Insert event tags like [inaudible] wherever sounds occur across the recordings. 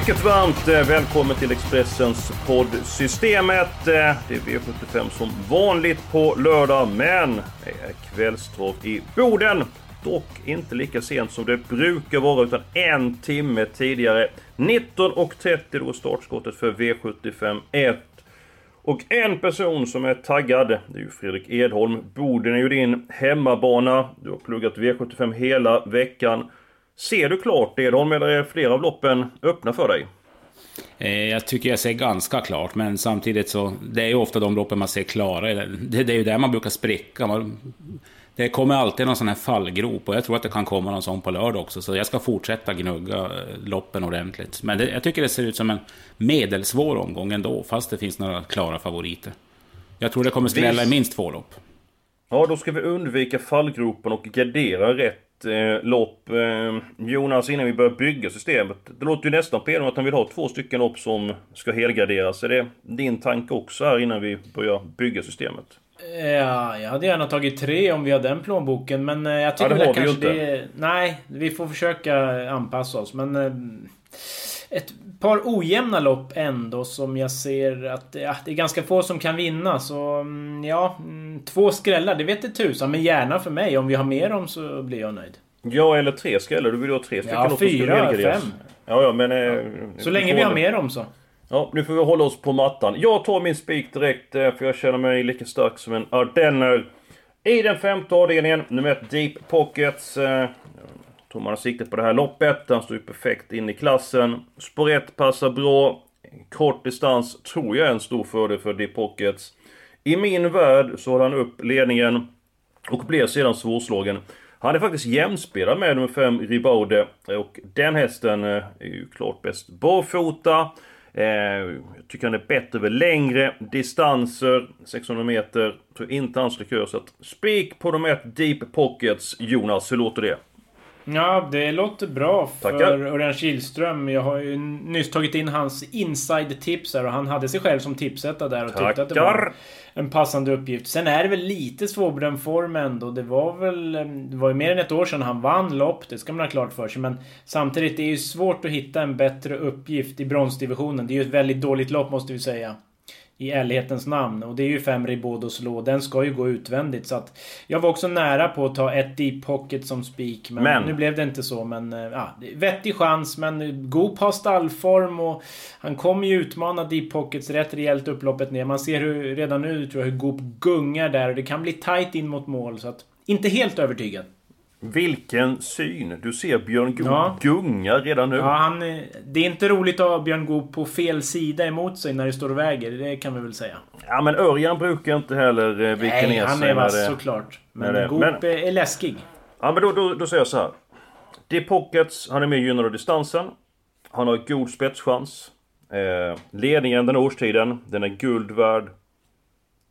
Mycket varmt eh, välkommen till Expressens poddsystemet. Eh, det är V75 som vanligt på lördag, men det är kvällstrav i Boden. Dock inte lika sent som det brukar vara, utan en timme tidigare. 19.30 då är startskottet för V75 1. Och en person som är taggad, det är ju Fredrik Edholm. Boden är ju din hemmabana. Du har pluggat V75 hela veckan. Ser du klart Edholm, eller är flera av loppen öppna för dig? Eh, Jag tycker jag ser ganska klart, men samtidigt så... Det är ju ofta de loppen man ser klara. Det, det är ju där man brukar spricka. Man, det kommer alltid någon sån här fallgrop och jag tror att det kan komma någon sån på lördag också. Så jag ska fortsätta gnugga eh, loppen ordentligt. Men det, jag tycker det ser ut som en medelsvår omgång ändå, fast det finns några klara favoriter. Jag tror det kommer skrälla i minst två lopp. Ja, då ska vi undvika fallgropen och gardera rätt lopp. Eh, Jonas, innan vi börjar bygga systemet. Det låter ju nästan på att han vill ha två stycken lopp som ska helgarderas. Är det din tanke också här innan vi börjar bygga systemet? Ja, jag hade gärna tagit tre om vi har den plånboken, men eh, jag tycker Ja, det väl har vi kanske inte. det... Nej, vi får försöka anpassa oss, men... eh, Ett par ojämna lopp ändå som jag ser att ja, det är ganska få som kan vinna. Så mm, ja, mm, två skrällar, det vet det tusan. Men gärna för mig. Om vi har mer om så blir jag nöjd. Ja, eller tre skrällar. Du vill ha tre stycken Ja, fyra, fem. Ja, ja, men... Eh, Så länge vi har mer om så. Ja, nu får vi hålla oss på mattan. Jag tar min spik direkt, eh, för jag känner mig lika stark som en ardenner. I den femte avdelningen, nummer ett Deep Pockets. Tror man har siktet på det här loppet. Han står ju perfekt in i klassen. Spår 1 passar bra. Kort distans tror jag är en stor fördel för Deep Pockets. I min värld så håller han upp ledningen och blir sedan svårslagen. Han är faktiskt jämspelad med nummer 5 Ribaude och den hästen eh, är ju klart bäst barfota. Eh, jag tycker han är bättre över längre distanser, 600 meter. Tror inte han skulle köra så att spik på de ett Deep Pockets. Jonas, hur låter det? Ja, det låter bra för Tackar. Örjan Kihlström. Jag har ju nyss tagit in hans inside-tips här och han hade sig själv som tipsetta där och tyckte att det var Tackar! en passande uppgift. Sen är det väl lite svårbedömd form ändå. Det var väl... Det var ju mer än ett år sedan han vann lopp, det ska man ha klart för sig. Men samtidigt, det är ju svårt att hitta en bättre uppgift i bronsdivisionen. Det är ju ett väldigt dåligt lopp måste vi säga. I ärlighetens namn. Och det är ju fem Ribaud slå. Den ska ju gå utvändigt. Så att jag var också nära på att ta ett Deep Pocket som spik. Men, Men- nu blev det inte så. Men eh, ja, vettig chans. Men god på stallform och han kommer ju utmana Deep Pockets rätt rejält upploppet ner. Man ser hur, redan nu tror jag hur Goop gungar där. Och det kan bli tight in mot mål. Så att inte helt övertygad. Vilken syn! Du ser Björn Goop Ja. gunga redan nu. Ja, han, eh, det är inte roligt att ha Björn Goop på fel sida emot sig när det står och väger. Det kan vi väl säga. Ja, men Örjan brukar inte heller eh, vika Nej, ner han sig är när vass det- såklart. Men det- Goop men- är läskig. Ja men då, då, då säger jag så här. Deep Pockets, han är mer gynnad av distansen. Han har god spetschans. Eh, ledningen den årstiden, den är guld värd.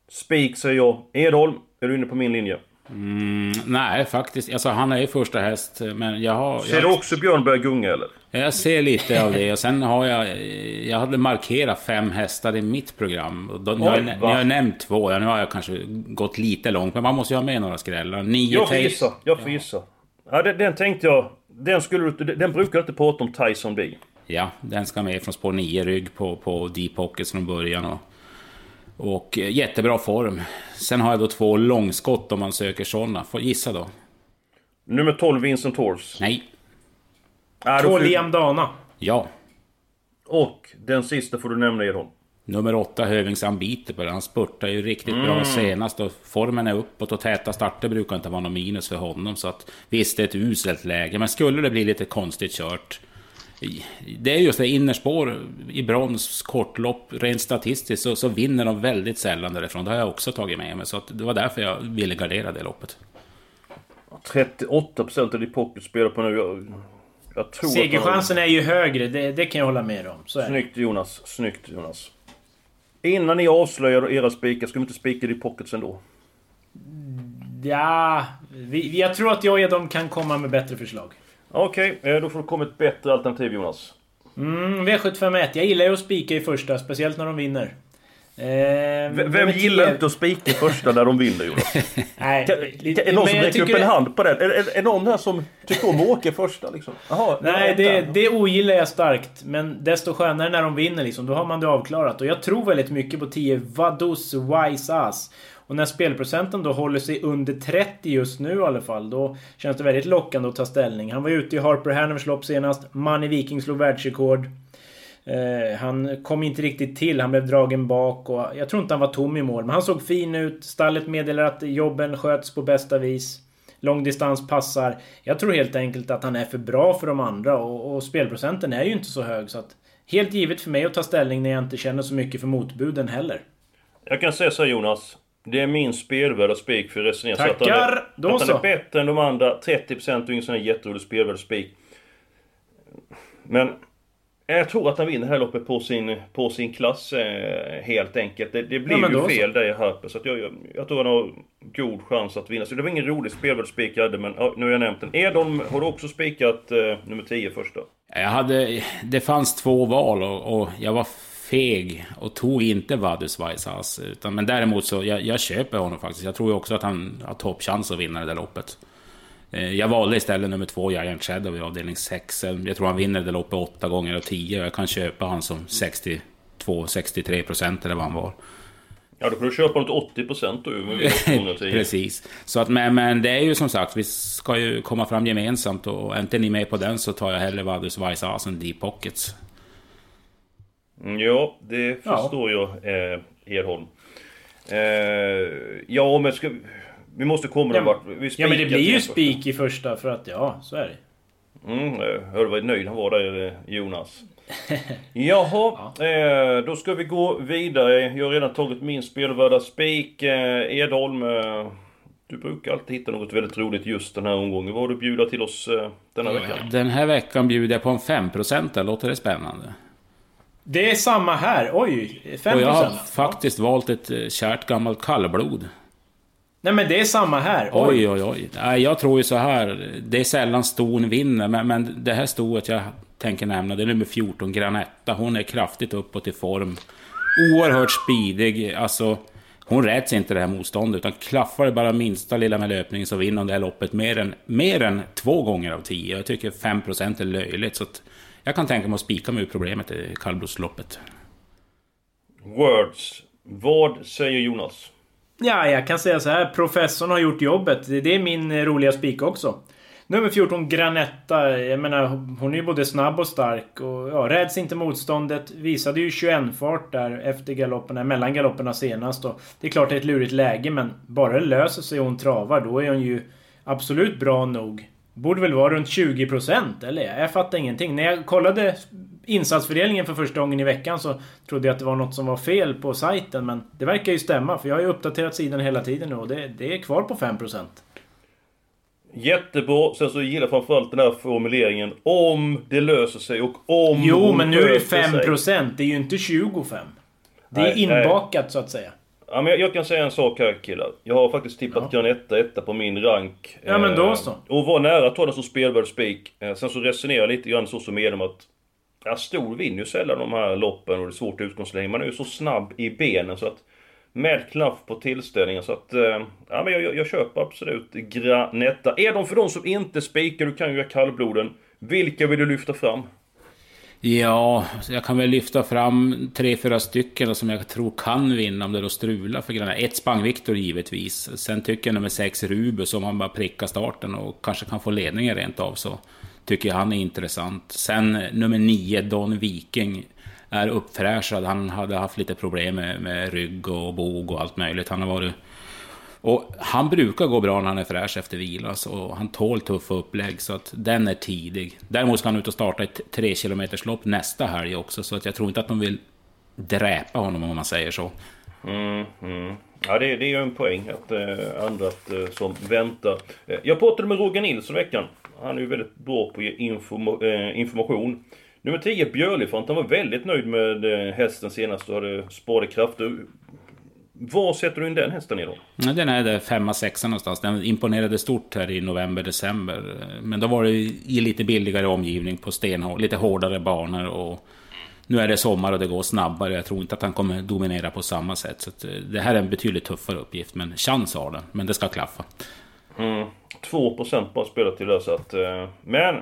Spik säger jag. Edholm, är du inne på min linje? Mm, nej, faktiskt. Alltså, han är ju första häst, men jag har... Ser jag, du också Björn börja gunga eller? Jag ser lite av det och sen har jag... Jag hade markerat fem hästar i mitt program. Och då, nu, har jag, nu har jag nämnt två, ja, nu har jag kanske gått lite långt. Men man måste ju ha med några skrällar. Nio Jag får gissa, jag får gissa. Ja, den, den tänkte jag... Den, skulle, den brukar inte prata om Tyson B. Ja, den ska med från spår 9 rygg på, på Deep Pockets från början. Och, och eh, jättebra form. Sen har jag då två långskott om man söker sådana. Får gissa då? Nummer 12, Vincent Horse. Nej. Då Två får- Liam Dana. Ja. Och den sista får du nämna Edholm. Nummer åtta, Hövings Ambiter. Han spurtar ju riktigt bra senast och formen är uppåt och täta starter brukar inte vara någon minus för honom. Så att visst, det är ett uselt läge. Men skulle det bli lite konstigt kört. Det är just det, innerspår i brons, kortlopp, rent statistiskt så, så vinner de väldigt sällan därifrån. Det har jag också tagit med mig. Så att det var därför jag ville gardera det loppet. 38% av Deep Pockets spelar på nu. Jag, Jag tror Segerchansen är ju högre, det, det kan jag hålla med om. Så. Snyggt Jonas, snyggt Jonas. Innan ni avslöjar era spikar, ska vi inte spika i pockets ändå? Ja, vi, jag tror att jag och Edholm kan komma med bättre förslag. Okej, eh, då får det komma ett bättre alternativ Jonas. Mm, V751. Jag gillar ju att spika i första, speciellt när de vinner. Eh, Vem nummer gillar inte att spika i första när de vinner Jonas? [laughs] Nej, Kan, lite- är någon som räcker upp en det- hand på det? Är, är, är någon här som tycker om att åka i första liksom? Jaha, Nej, det, det ogillar jag starkt. Men desto skönare när de vinner liksom. Då har man det avklarat. Och jag tror väldigt mycket på 10 Vaduz Wise Ass. Och när spelprocenten då håller sig under 30 just nu i alla fall. Då känns det väldigt lockande att ta ställning. Han var ute i Harper Hanovers lopp senast. Money Viking slog världsrekord. Eh, han kom inte riktigt till, han blev dragen bak och jag tror inte han var tom i mål. Men han såg fin ut. Stallet meddelar att jobben sköts på bästa vis. Långdistans passar. Jag tror helt enkelt att han är för bra för de andra och, och spelprocenten är ju inte så hög så att... Helt givet för mig att ta ställning när jag inte känner så mycket för motbuden heller. Jag kan säga så här, Jonas. Det är min spelvärda spik för att resonera så att han är, Tackar! Då att han så. är bättre än de andra. 30% och ingen sån här jätterolig spelvärd spik. Men jag tror att han vinner det här loppet på sin, på sin klass eh, helt enkelt. Det, det blir Ja, ju då så. fel där i Harper. Så att jag, jag, jag tror han har god chans att vinna. Så det var ingen rolig spelvärd spik jag hade, men ja, nu har jag nämnt den. Edholm, har du också spikat eh, nummer 10 första? Jag hade, det fanns två val och, och jag var feg och tog inte Vadus Weisshaus. Utan, men däremot så, jag, jag köper honom faktiskt. Jag tror ju också att han har toppchans att vinna det där loppet. Eh, Jag valde istället nummer två, Giant Shadow i avdelning 6. Jag tror han vinner det loppet åtta gånger av 10 och jag kan köpa han som 62-63 procent eller vad han var. Ja, då får du köpa något 80% då 210. [laughs] Precis. Så att, men, men det är ju som sagt, vi ska ju komma fram gemensamt och är inte ni med på den så tar jag hellre Vadus än Deep Pockets. Mm, Ja, det Ja. förstår jag, eh, Edholm. Eh, ja, men ska, vi måste komma Ja, vart. Vi Ja men det blir ju spik i första för att ja, så är det. Mm, jag hörde vad nöjd han var där, eh, Jonas. [laughs] Jaha, eh, då ska vi gå vidare. Jag har redan tagit min spelvärda spik. Eh, Edholm, eh, du brukar alltid hitta något väldigt roligt just den här omgången. Vad har du bjuda till oss eh, denna veckan? Den här veckan bjuder jag på en 5% låter det spännande? Det är samma här. Oj, 5%. Och jag har faktiskt valt ett eh, kärt gammalt kallblod. Nej men det är samma här. Oj. Oj, oj, oj. Nej, jag tror ju så här. Det är sällan ston vinner, men, men det här stoet jag tänker nämna, det är nummer 14, Granetta. Hon är kraftigt uppåt i form. Oerhört speedig. Alltså, hon räds inte det här motståndet, utan klaffar det bara minsta lilla med löpningen så vinner hon det här loppet mer än, mer än två gånger av tio. Jag tycker 5% är löjligt, så att jag kan tänka mig att spika med problemet i kallblodsloppet. Words. Vad säger Jonas? Ja, jag kan säga så här. Professorn har gjort jobbet. Det är min roliga spik också. Nummer 14, Granetta. Jag menar, hon är ju både snabb och stark. Och ja, räds inte motståndet. Visade ju 21-fart där efter galopperna, mellan galopperna senast. Och det är klart det är ett lurigt läge, men bara det löser sig och hon travar, då är hon ju absolut bra nog. Borde väl vara runt 20% eller? Jag fattar ingenting. När jag kollade insatsfördelningen för första gången i veckan så trodde jag att det var något som var fel på sajten. Men det verkar ju stämma för jag har ju uppdaterat sidan hela tiden nu och det, det är kvar på 5%. Jättebra. Sen så gillar jag framförallt den här formuleringen. Om det löser sig och om Jo, men nu är det sköter sig. 5%. Det är ju inte 25. Det är Nej, nej. inbakat så att säga. Ja, men jag, jag kan säga en sak här killar. Jag har faktiskt tippat Ja. Granetta etta på min rank. Ja, men då Eh, så. Och var nära att ta den som spelvärd spik. Eh, Sen så resonerar jag lite grann så som medlem att... Ja, stor vinner ju sällan de här loppen och det är svårt utgångsläge. Man är ju så snabb i benen så att... Med klaff på tillställningen så att... eh, Ja men jag, jag, jag köper absolut Granetta. Är de för de som inte spikar, du kan ju göra kallbloden. Vilka vill du lyfta fram? Ja, jag kan väl lyfta fram tre, fyra stycken som jag tror kan vinna om det då strular för grejerna. Ett Spang Viktor givetvis. Sen tycker jag nummer sex Rubus, om han bara prickar starten och kanske kan få ledningen rent av så tycker jag han är intressant. Sen nummer nio Don Viking är uppfräschad. Han hade haft lite problem med, med rygg och bog och allt möjligt. Han har varit och han brukar gå bra när han är fräsch efter vila, alltså, så han tål tuffa upplägg, så att den är tidig. Däremot ska han ut och starta ett 3 km lopp nästa helg också, så att jag tror inte att de vill dräpa honom om man säger så. Mm, mm. Ja, det, det är ju en poäng att eh, andra att, eh, som väntar. Eh, jag pratade med Roger Nilsson i veckan. Han är ju väldigt bra på att ge inform eh, information. Nummer 10, Björlifant, han var väldigt nöjd med eh, hästen senast och hade sparade krafter. Var sätter du in den hästen i då? Den är där femma, sexa någonstans. Den imponerade stort här i november, december. Men då var det i lite billigare omgivning på stenhård, lite hårdare banor och nu är det sommar och det går snabbare. Jag tror inte att han kommer dominera på samma sätt. Så det här är en betydligt tuffare uppgift, men chans har den. Men det ska klaffa. Mm. 2% bara spelat till det så att... Eh, men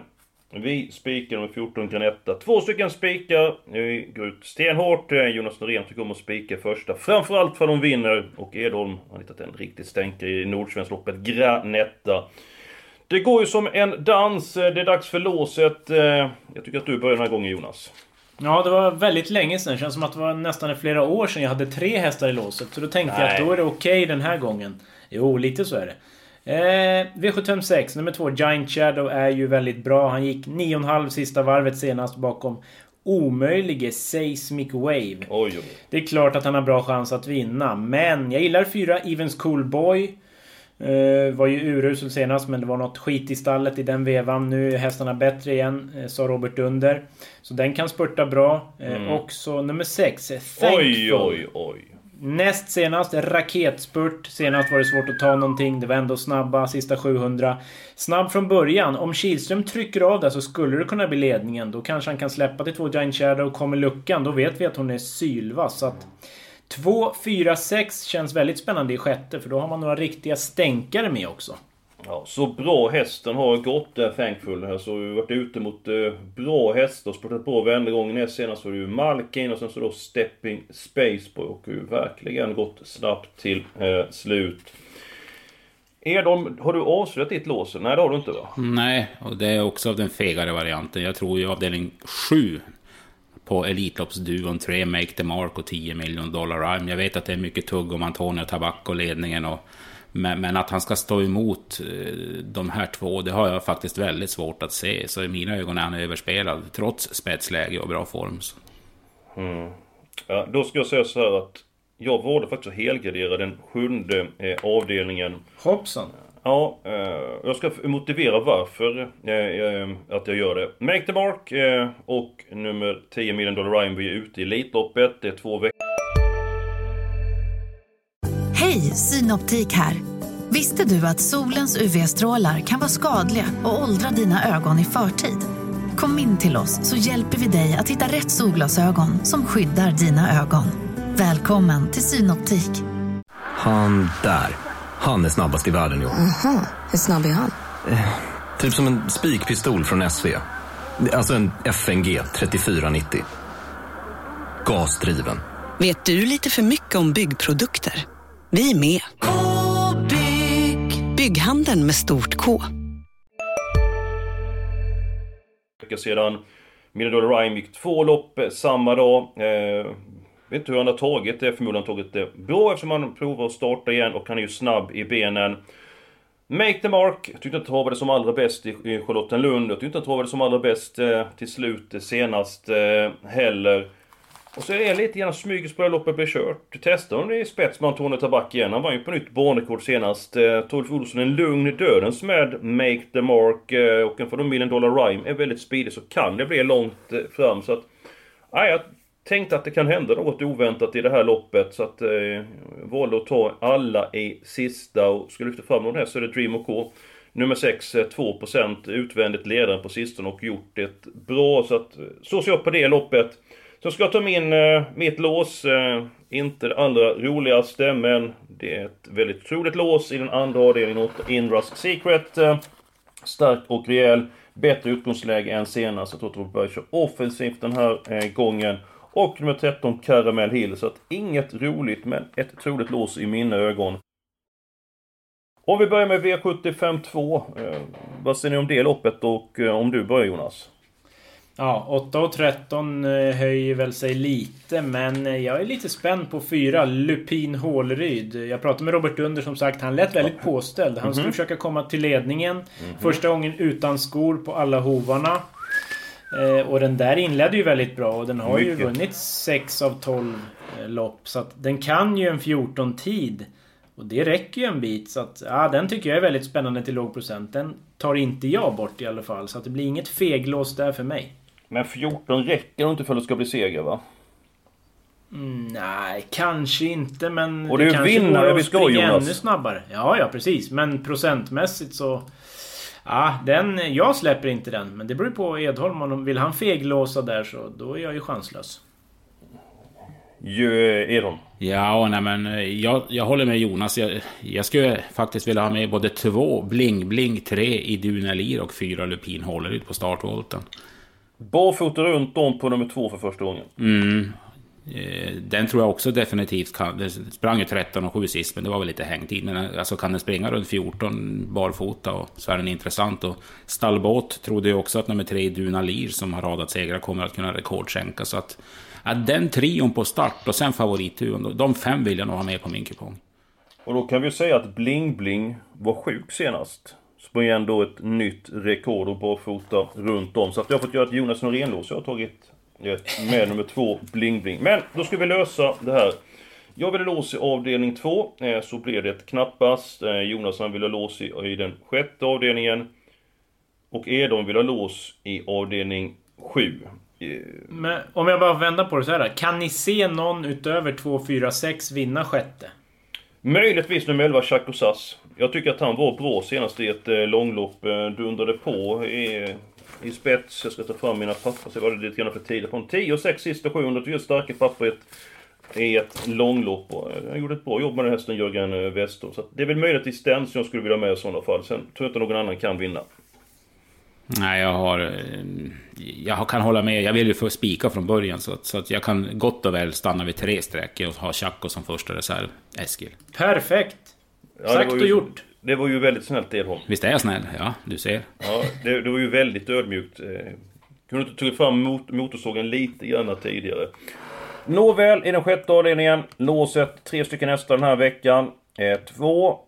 vi spikar nummer 14 Granetta. Två stycken spikar. Vi går ut stenhårt. Jonas Norén tycker om att spika första. Framförallt för de vinner. Och Edholm har hittat en riktig stänkare i Nordsvenskloppet. Granetta. Det går ju som en dans. Det är dags för låset. Eh, jag tycker att du börjar den här gången Jonas. Ja, det var väldigt länge sedan. Det känns som att det var nästan flera år sedan jag hade tre hästar i låset. Så då tänkte Nej. jag att då är det okej okay den här gången. Jo, lite så är det. Eh, V756, nummer två, Giant Shadow är ju väldigt bra. Han gick 9,5 sista varvet senast bakom omöjlige Seismic Wave. Oj, oj. Det är klart att han har bra chans att vinna, men jag gillar fyra Evens Cool Boy. Uh, var ju urusel senast men det var något skit i stallet i den vevan. Nu är hästarna bättre igen, uh, sa Robert Under. Så den kan spurta bra. Uh, mm. Också nummer 6, Thankful. Oj, oj, oj. Näst senast, raketspurt. Senast var det svårt att ta någonting. Det var ändå snabba, sista 700. Snabb från början. Om Kihlström trycker av där så skulle det kunna bli ledningen. Då kanske han kan släppa till två Giant Shadow. och Kommer luckan, då vet vi att hon är sylvass. Så att 2, 4, 6 känns väldigt spännande i sjätte. För då har man några riktiga stänkare med också. Ja, så bra hästen har gått där Thankful här. Så vi har varit ute mot eh, bra hästar. Spurtat på varenda gång. Näst senast var det ju Malkin och sen så då Stepping Spaceboy. Och ju verkligen gått snabbt till eh, slut. Edholm, har du avslöjat ditt lås? Nej, det har du inte va? Nej, och det är också av den fegare varianten. Jag tror ju avdelning 7 på Elitloppsduon 3 Make the Mark och 10 miljoner dollar rhyme. Jag vet att det är mycket tugg om Antonio Tabacco ledningen och men, men, att han ska stå emot eh, de här två, det har jag faktiskt väldigt svårt att se. Så i mina ögon är han överspelad, trots spetsläge och bra form. Mm. Ja, då ska jag säga så här att jag valde faktiskt att helgardera den sjunde eh, avdelningen. Hoppsan! Ja, eh, jag ska motivera varför att jag gör det. Make the Mark eh, och nummer 10 million dollar Ryan vi är ute i Elitloppet. Det är två veckor Synoptik här. Visste du att solens UV-strålar kan vara skadliga och åldra dina ögon i förtid? Kom in till oss så hjälper vi dig att hitta rätt solglasögon som skyddar dina ögon. Välkommen till Synoptik. Han där, han är snabbast i världen i år. Aha, hur snabb är han? Eh, typ som en spikpistol från SV. Alltså en FNG 3490. Gasdriven. Vet du lite för mycket om byggprodukter? Vi är med. -bygg. Bygghandeln med stort K. Vecka sedan. Mirador Rhyme gick två lopp eh, samma dag. Eh, vet inte hur han har tagit det. Förmodligen tagit det bra eftersom han provar att starta igen och han är ju snabb i benen. Make the Mark. Jag tyckte inte travade som allra bäst i Charlottenlund. Jag tyckte inte han travade som allra bäst eh, till slut eh, senast eh, heller. Och så är det lite grann smyges på det loppet blir kört. Testar hon i spets med Antonio Tabak igen. Han var ju på nytt banrekord senast. Eh, Torf Olsson en lugn dödens med Make the Mark eh, och en för de Million Dollar Rhyme är väldigt speedig så kan det bli långt eh, fram så att... Nej, jag tänkte att det kan hända något oväntat i det här loppet så att... Eh, valde att ta alla i sista och ska lyfta fram någon här så är det Dream och K. Nummer 6, 2% eh, utvändigt ledaren på sistone och gjort det bra så att... Eh, så ser jag på det loppet. Så ska jag ta min, eh, mitt lås. Eh, inte det allra roligaste men det är ett väldigt troligt lås i den andra avdelningen åt Indras Secret. Eh, stark och rejäl. Bättre utgångsläge än senast. Jag tror att de börjar köra offensivt den här eh, gången. Och nummer 13 Caramel Hill. Så att inget roligt men ett troligt lås i mina ögon. Om vi börjar med V75 2. Eh, vad säger ni om det loppet och eh, om du börjar Jonas? Ja, 8 och 13 eh, höjer väl sig lite, men eh, jag är lite spänd på 4, Lupin Håleryd. Jag pratade med Robert Under som sagt, han lät väldigt påställd. Han skulle mm -hmm. försöka komma till ledningen. Mm -hmm. Första gången utan skor på alla hovarna. Eh, och den där inledde ju väldigt bra och den har Mycket. ju vunnit 6 av 12 lopp. Så att den kan ju en 14-tid. Och det räcker ju en bit så att, ja den tycker jag är väldigt spännande till låg procent. Den tar inte jag bort i alla fall. Så att det blir inget feglås där för mig. Men 14 räcker inte för att det ska bli seger va? Mm, nej, kanske inte men... Och det är ju vinnare vi ska, Jonas. ännu snabbare. Ja, ja precis. Men procentmässigt så... Ja, den... Jag släpper inte den. Men det beror på Edholm. Om vill han feglåsa där så då är jag ju chanslös. Ju, Edholm. Ja, nej men eh, jag, jag håller med Jonas. Jag, jag skulle faktiskt vilja ha med både två Bling Bling, tre i Dunelir och fyra Lupin Hålleryd på startvolten. Barfota runt om på nummer två för första gången. Mm. Eh, Den tror jag också definitivt kan... Den sprang ju 13 och 7 sist, men det var väl lite hängtid. Men eh, alltså kan den springa runt 14 barfota och så är den intressant. Och Stallbåt trodde ju också att nummer tre Dunalir som har radat segrar kommer att kunna rekordskänka. Så att, att den trion på start och sen favoritturen, de fem vill jag nog ha med på min kupong. Och då kan vi säga att Bling Bling var sjuk senast. Sprang ändå ett nytt rekord och barfota runt om. Så att jag har fått göra ett Jonas Norén-lås. Jag har tagit med nummer två Bling Bling. Men då ska vi lösa det här. Jag ville lås i avdelning 2, eh, så blev det knappast. Eh, Jonas han ville ha lås i, i den sjätte avdelningen. Och Edon vill ha lås i avdelning 7. Men om jag bara vänder på det så här. Kan ni se någon utöver 2, 4, 6 vinna sjätte? Möjligtvis nummer 11, Chaco Sass. Jag tycker att han var bra senast i ett eh, långlopp. Eh, dundrade på i, i spets. Jag ska ta fram mina papper så vad det är lite grann för tider. Från 10 och 6 sista 700. Vi gör starka papper i ett, i långlopp. Eh, han gjorde ett bra jobb med den hästen Jörgen eh, Wester. Så att det är väl möjligtvis den som jag skulle vilja ha med i sådana fall. Sen tror jag inte någon annan kan vinna. Nej, jag har... Jag kan hålla med. Jag vill ju få spika från början. Så att, så att jag kan gott och väl stanna vid tre streck och ha Chaco som första reserv. Eskil. Perfekt! Ja, Sagt och ju- gjort. Det var ju väldigt snällt Edholm. Visst är jag snäll? Ja, du ser. Ja, det, det var ju väldigt ödmjukt. Eh, Kunde inte tagit fram mot, motorsågen lite grann tidigare. Nåväl, i den sjätte avdelningen. Låset, tre stycken hästar den här veckan. Eh, två,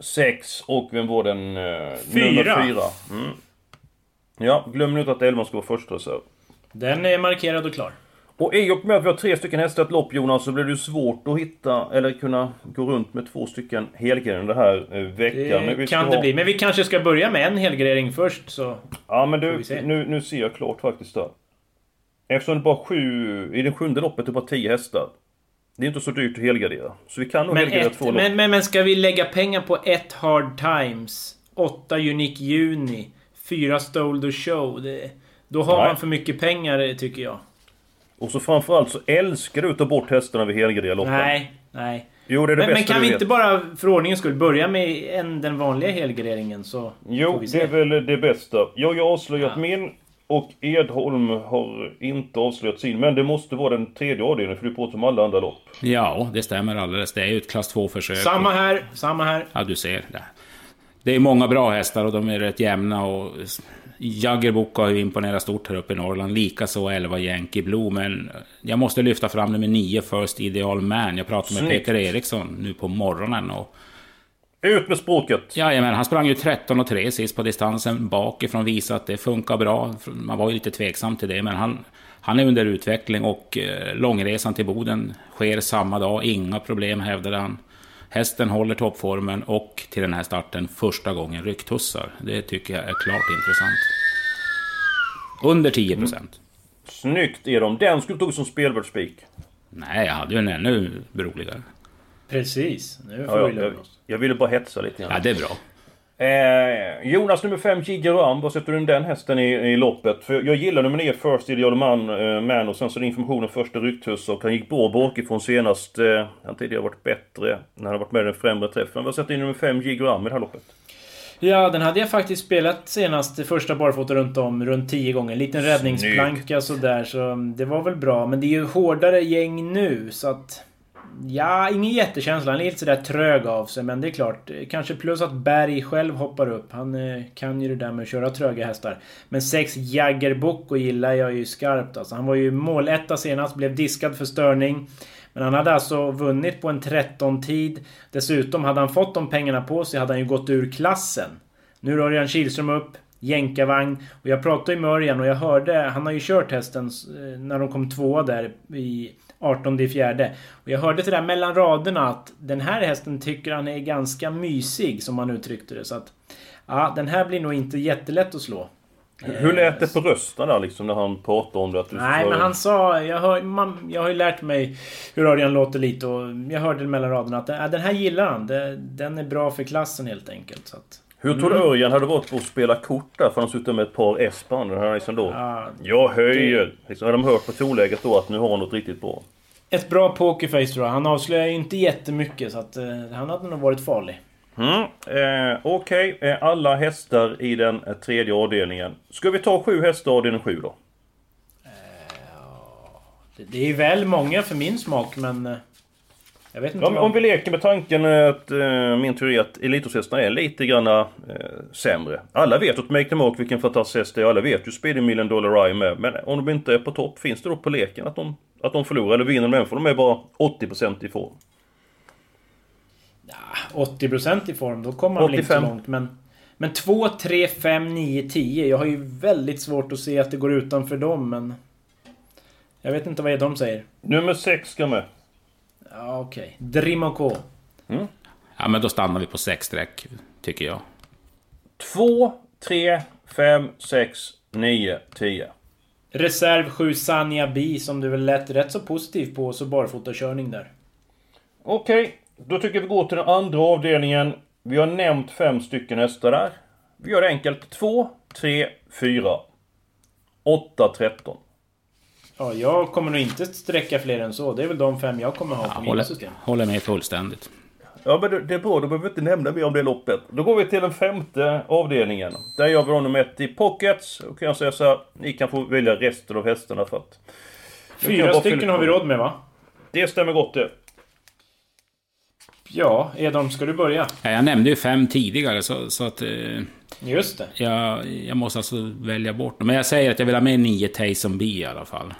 sex och vem var den? Eh, Fyra. Nummer fyra. Mm. Ja, glöm nu inte att Elman ska vara första reserv. Den är markerad och klar. Och i och med att vi har tre stycken hästar i ett lopp Jonas så blir det ju svårt att hitta eller kunna gå runt med två stycken helgren den här eh, veckan. Det kan det ha- bli. Men vi kanske ska börja med en helgardering först så... Ja men du, nu, nu ser jag klart faktiskt där. Eftersom det bara sju, i det sjunde loppet är det bara tio hästar. Det är inte så dyrt att helgardera. Så vi kan nog Men, helgardera ett, två lopp. men, men, men ska vi lägga pengar på ett Hard Times, åtta Unique Juni, fyra Stole the Show? Det, då har Nej. man för mycket pengar tycker jag. Och så framförallt så älskar du att ta bort hästarna vid helgarderar loppen. Nej, nej. Jo det är det Men, men bästa kan du vi vet. inte bara för ordningens skull börja med en, den vanliga helgarderingen så Jo, det är väl det bästa. Jag har avslöjat Ja. min och Edholm har inte avslöjat sin. Men det måste vara den tredje avdelningen för du pratar om alla andra lopp. Ja, det stämmer alldeles. Det är ju ett klass 2-försök. Samma här, samma här. Ja, du ser. Det. det är många bra hästar och de är rätt jämna. Och Jaggerbock har ju imponerat stort här uppe i Norrland. Likaså 11 Yankee Blue. Men jag måste lyfta fram nummer 9 First Ideal Man. Jag pratade med Snyggt. Peter Eriksson nu på morgonen. Och Ut med språket! Jajamän, han sprang ju 13 och 3 sist på distansen bakifrån. Visade att det funkar bra. Man var ju lite tveksam till det, men han, han är under utveckling och eh, långresan till Boden sker samma dag. Inga problem hävdade han. Hästen håller toppformen och till den här starten första gången rycktussar. Det tycker jag är klart intressant. Under 10 procent. Snyggt Edholm. Den skulle du tagit som spelvärdsspik. Nej, jag hade ju en ännu roligare. Precis. Nu får Ja, vi ja, jag, jag ville bara hetsa lite grann. Ja, det är bra. Eh, Jonas nummer 5, Gigeram. Vad sätter du in den hästen i, i loppet? För jag gillar nummer 9, First Ideal Man, eh, Man och sen så är det informationen första rycktuss och han gick bra bakifrån senast. Eh, han tidigare varit bättre när han har varit med i den främre träffen. Vad sätter in nummer 5, Gigeram i det här loppet? Ja, den hade jag faktiskt spelat senast, första barfota runt om, runt 10 gånger. Liten räddningsplanka sådär, så det var väl bra. Men det är ju hårdare gäng nu, så att... Ja, ingen jättekänsla. Han är lite sådär trög av sig, men det är klart. Kanske plus att Berg själv hoppar upp. Han eh, kan ju det där med att köra tröga hästar. Men sex Jagger gillar jag ju skarpt alltså. Han var ju måletta senast, blev diskad för störning. Men han hade alltså vunnit på en 13-tid. Dessutom, hade han fått de pengarna på sig hade han ju gått ur klassen. Nu rör Örjan Kihlström upp. jänkarvagn. Och jag pratade ju med Örjan och jag hörde, han har ju kört hästen eh, när de kom tvåa där i 18 i fjärde. Och jag hörde till det där mellan raderna att den här hästen tycker han är ganska mysig som han uttryckte det. Så att ja, den här blir nog inte jättelätt att slå. Hur lät det på rösten där liksom när han pratade om det? Att du Nej, sa- men han sa... Jag, hör, man, jag har ju lärt mig hur Örjan låter lite och jag hörde mellan raderna att äh, den här gillar han. Den är bra för klassen helt enkelt. Så att, Hur tror du Örjan hade varit på att spela kort där? För han suttit med ett par S på handen. Han hade liksom då... ja, Jag höjer! Liksom, hade de hört på tonläget då att nu har han något riktigt bra. ett bra pokerface tror jag. Han avslöjar ju inte jättemycket så att eh, han hade nog varit farlig. Mm. Eh, Okej, eh, alla hästar i den eh, tredje avdelningen. Ska vi ta sju hästar avdelning sju då? Det, det är väl många för min smak men... Jag vet inte Om, om vi leker med tanken att eh, min teori är att elithästarna är lite granna eh, sämre. Alla vet att Make the Mark vilken fantastisk häst det är. Alla vet ju Speedy Million Dollar Rye med. Men om de inte är på topp, finns det då på leken att de, att de förlorar eller vinner de? För de är bara 80% ifrån. 80% i form, då kommer man väl inte så 85. långt. Men, men 2, 3, 5, 9, 10. Jag har ju väldigt svårt att se att det går utanför dem, men... Jag vet inte vad de säger. Nummer 6 ska med. Ja, okej. Drimoko. Ja, men då stannar vi på sex streck, tycker jag. 2, 3, 5, 6, 9, 10. Reserv 7 Sanja Bi som du väl lät rätt så positiv på, så barfotakörning där. Okej, då tycker jag vi går till den andra avdelningen. Vi har nämnt fem stycken hästar där. Vi gör det enkelt. 2, 3, 4, 8, 13. Ja, jag kommer nog inte sträcka fler än så. Det är väl de fem jag kommer ha på Ja, mina håller, system. håller med fullständigt. Ja men det, är bra, då behöver vi inte nämna mer om det loppet. Då går vi till den femte avdelningen. Där gör vi då nummer ett i pockets. Då kan jag säga så här, ni kan få välja resten av hästarna för att... Fyra stycken har vi råd med va? Det stämmer gott det. Ja, Edholm, ska du börja? Ja, jag nämnde ju fem tidigare, så, så att... Eh, Just det. jag, jag måste alltså välja bort dem. Men jag säger att jag vill ha med nio Taysom B i alla fall.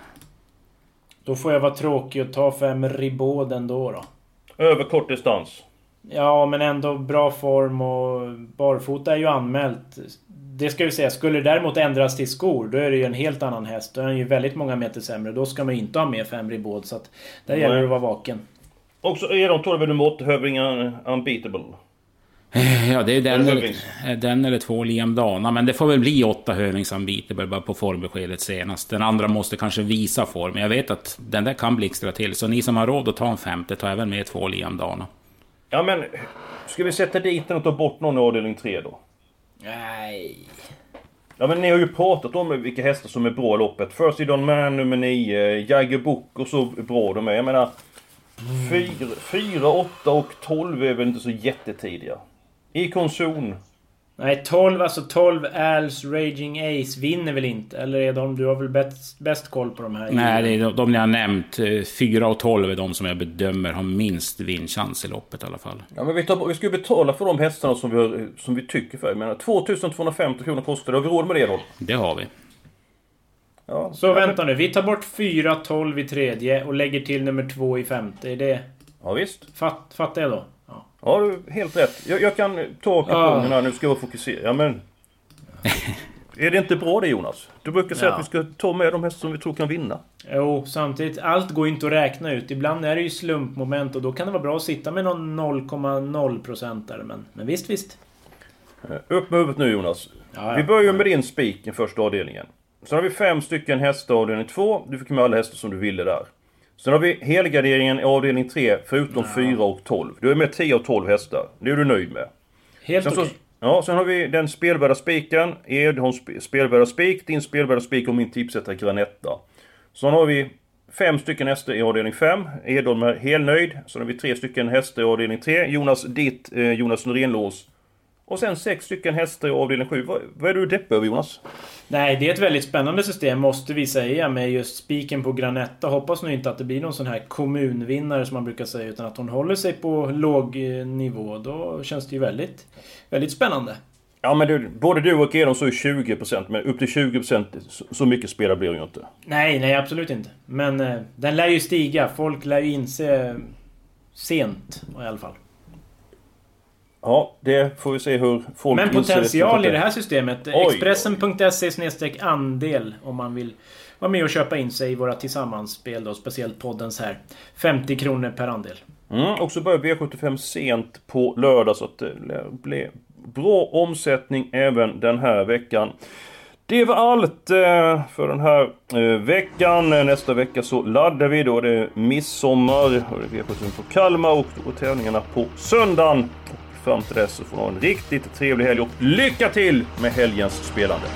Då får jag vara tråkig och ta fem Ribaud ändå då. Över kort distans. Ja, men ändå bra form och barfota är ju anmält. Det ska vi säga. Skulle det däremot ändras till skor, då är det ju en helt annan häst. Då är han ju väldigt många meter sämre. Då ska man ju inte ha med fem Ribaud. Så att där gäller det att vara vaken. Och så är de tolv nummer åtta, Hövdingen Unbeatable. Ja, det är den, Eller Hövings. den eller två Liam Dana. Men det får väl bli åtta Hövingsanbiter bara på formbeskedet senast. Den andra måste kanske visa form. Jag vet att den där kan blixtra till. Så ni som har råd att ta en femte, ta även med två Liam Dana. Ja men, ska vi sätta dit den och ta bort någon i avdelning tre då? Nej. Ja men ni har ju pratat om vilka hästar som är bra i loppet. First Idon Man nummer 9, Jagger Book och så bra de är. Jag menar... 4, 8 och 12 är väl inte så jättetidiga. I konson. Nej, 12, alltså 12 Als Raging Ace vinner väl inte? Eller är de, du har väl bäst, bäst koll på de här? Nej, det är de, de ni har nämnt. eh, Fyra och tolv är de som jag bedömer har minst vinstchans i loppet i alla fall. Ja men vi, tar, vi ska ju betala för de hästarna som vi, har, som vi tycker för. Jag menar 2250 kronor kostar det. Har vi råd med det då? Det har vi. Ja. Så vänta nu, vi tar bort 4, 12 i tredje och lägger till nummer 2 i femte. Är det... Ja visst. Fatt, fattar jag då? Ja. Ja du helt rätt. Jag, jag kan ta kupongen här nu. Ska jag vara fokuserad. Ja men... [laughs] Är det inte bra det Jonas? Du brukar säga Ja. att vi ska ta med de hästar som vi tror kan vinna. Jo, samtidigt, allt går inte att räkna ut. Ibland är det ju slumpmoment och då kan det vara bra att sitta med någon 0,0% där. Men, men visst, visst. Eh, Upp med huvudet nu Jonas. Vi börjar med din spik i första avdelningen. Sen har vi fem stycken hästar i avdelning två. Du fick med alla hästar som du ville där. Sen har vi helgarderingen i avdelning 3 förutom 4 och 12. Du är med 10 och 12 hästar. Det är du nöjd med. Helt okej. så, ja, sen har vi den spelvärda spiken. Edholms sp- spelvärda spik, din spelvärda spik och min tipsetta Granetta. Sen har vi fem stycken hästar i avdelning 5. Edholm är helnöjd. Sen har vi tre stycken hästar i avdelning 3. Jonas ditt, eh, Jonas Norénlås. Och sen sex stycken hästar i avdelning 7. Vad, vad är du deppig över Jonas? Nej, det är ett väldigt spännande system måste vi säga med just spiken på Granetta. Hoppas nu inte att det blir någon sån här kommunvinnare som man brukar säga utan att hon håller sig på låg eh, nivå. Då känns det ju väldigt, väldigt spännande. Ja men du, både du och Edholm så är 20% men upp till 20% så, så mycket spelare blir det ju inte. Nej, nej absolut inte. Men eh, den lär ju stiga. Folk lär ju inse sent i alla fall. Ja, det får vi se hur folk Men potential i det här systemet. Expressen.se andel om man vill vara med och köpa in sig i våra tillsammansspel då. Speciellt poddens här. 50 kronor per andel. Mm, och så börjar V75 sent på lördag så att det blir bra omsättning även den här veckan. Det var allt eh, för den här eh, veckan. Nästa vecka så laddar vi. Då är det midsommar och det är V75 på Kalmar och är tävlingarna på söndagen. Och fram till dess så får ni ha en riktigt trevlig helg och lycka till med helgens spelande!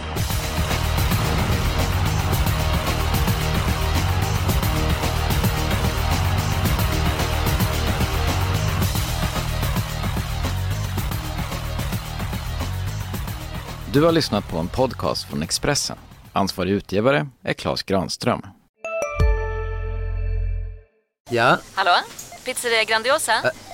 Du har lyssnat på en podcast från Expressen. Ansvarig utgivare är Klas Granström. Ja, Hallå? Pizzeria Grandiosa?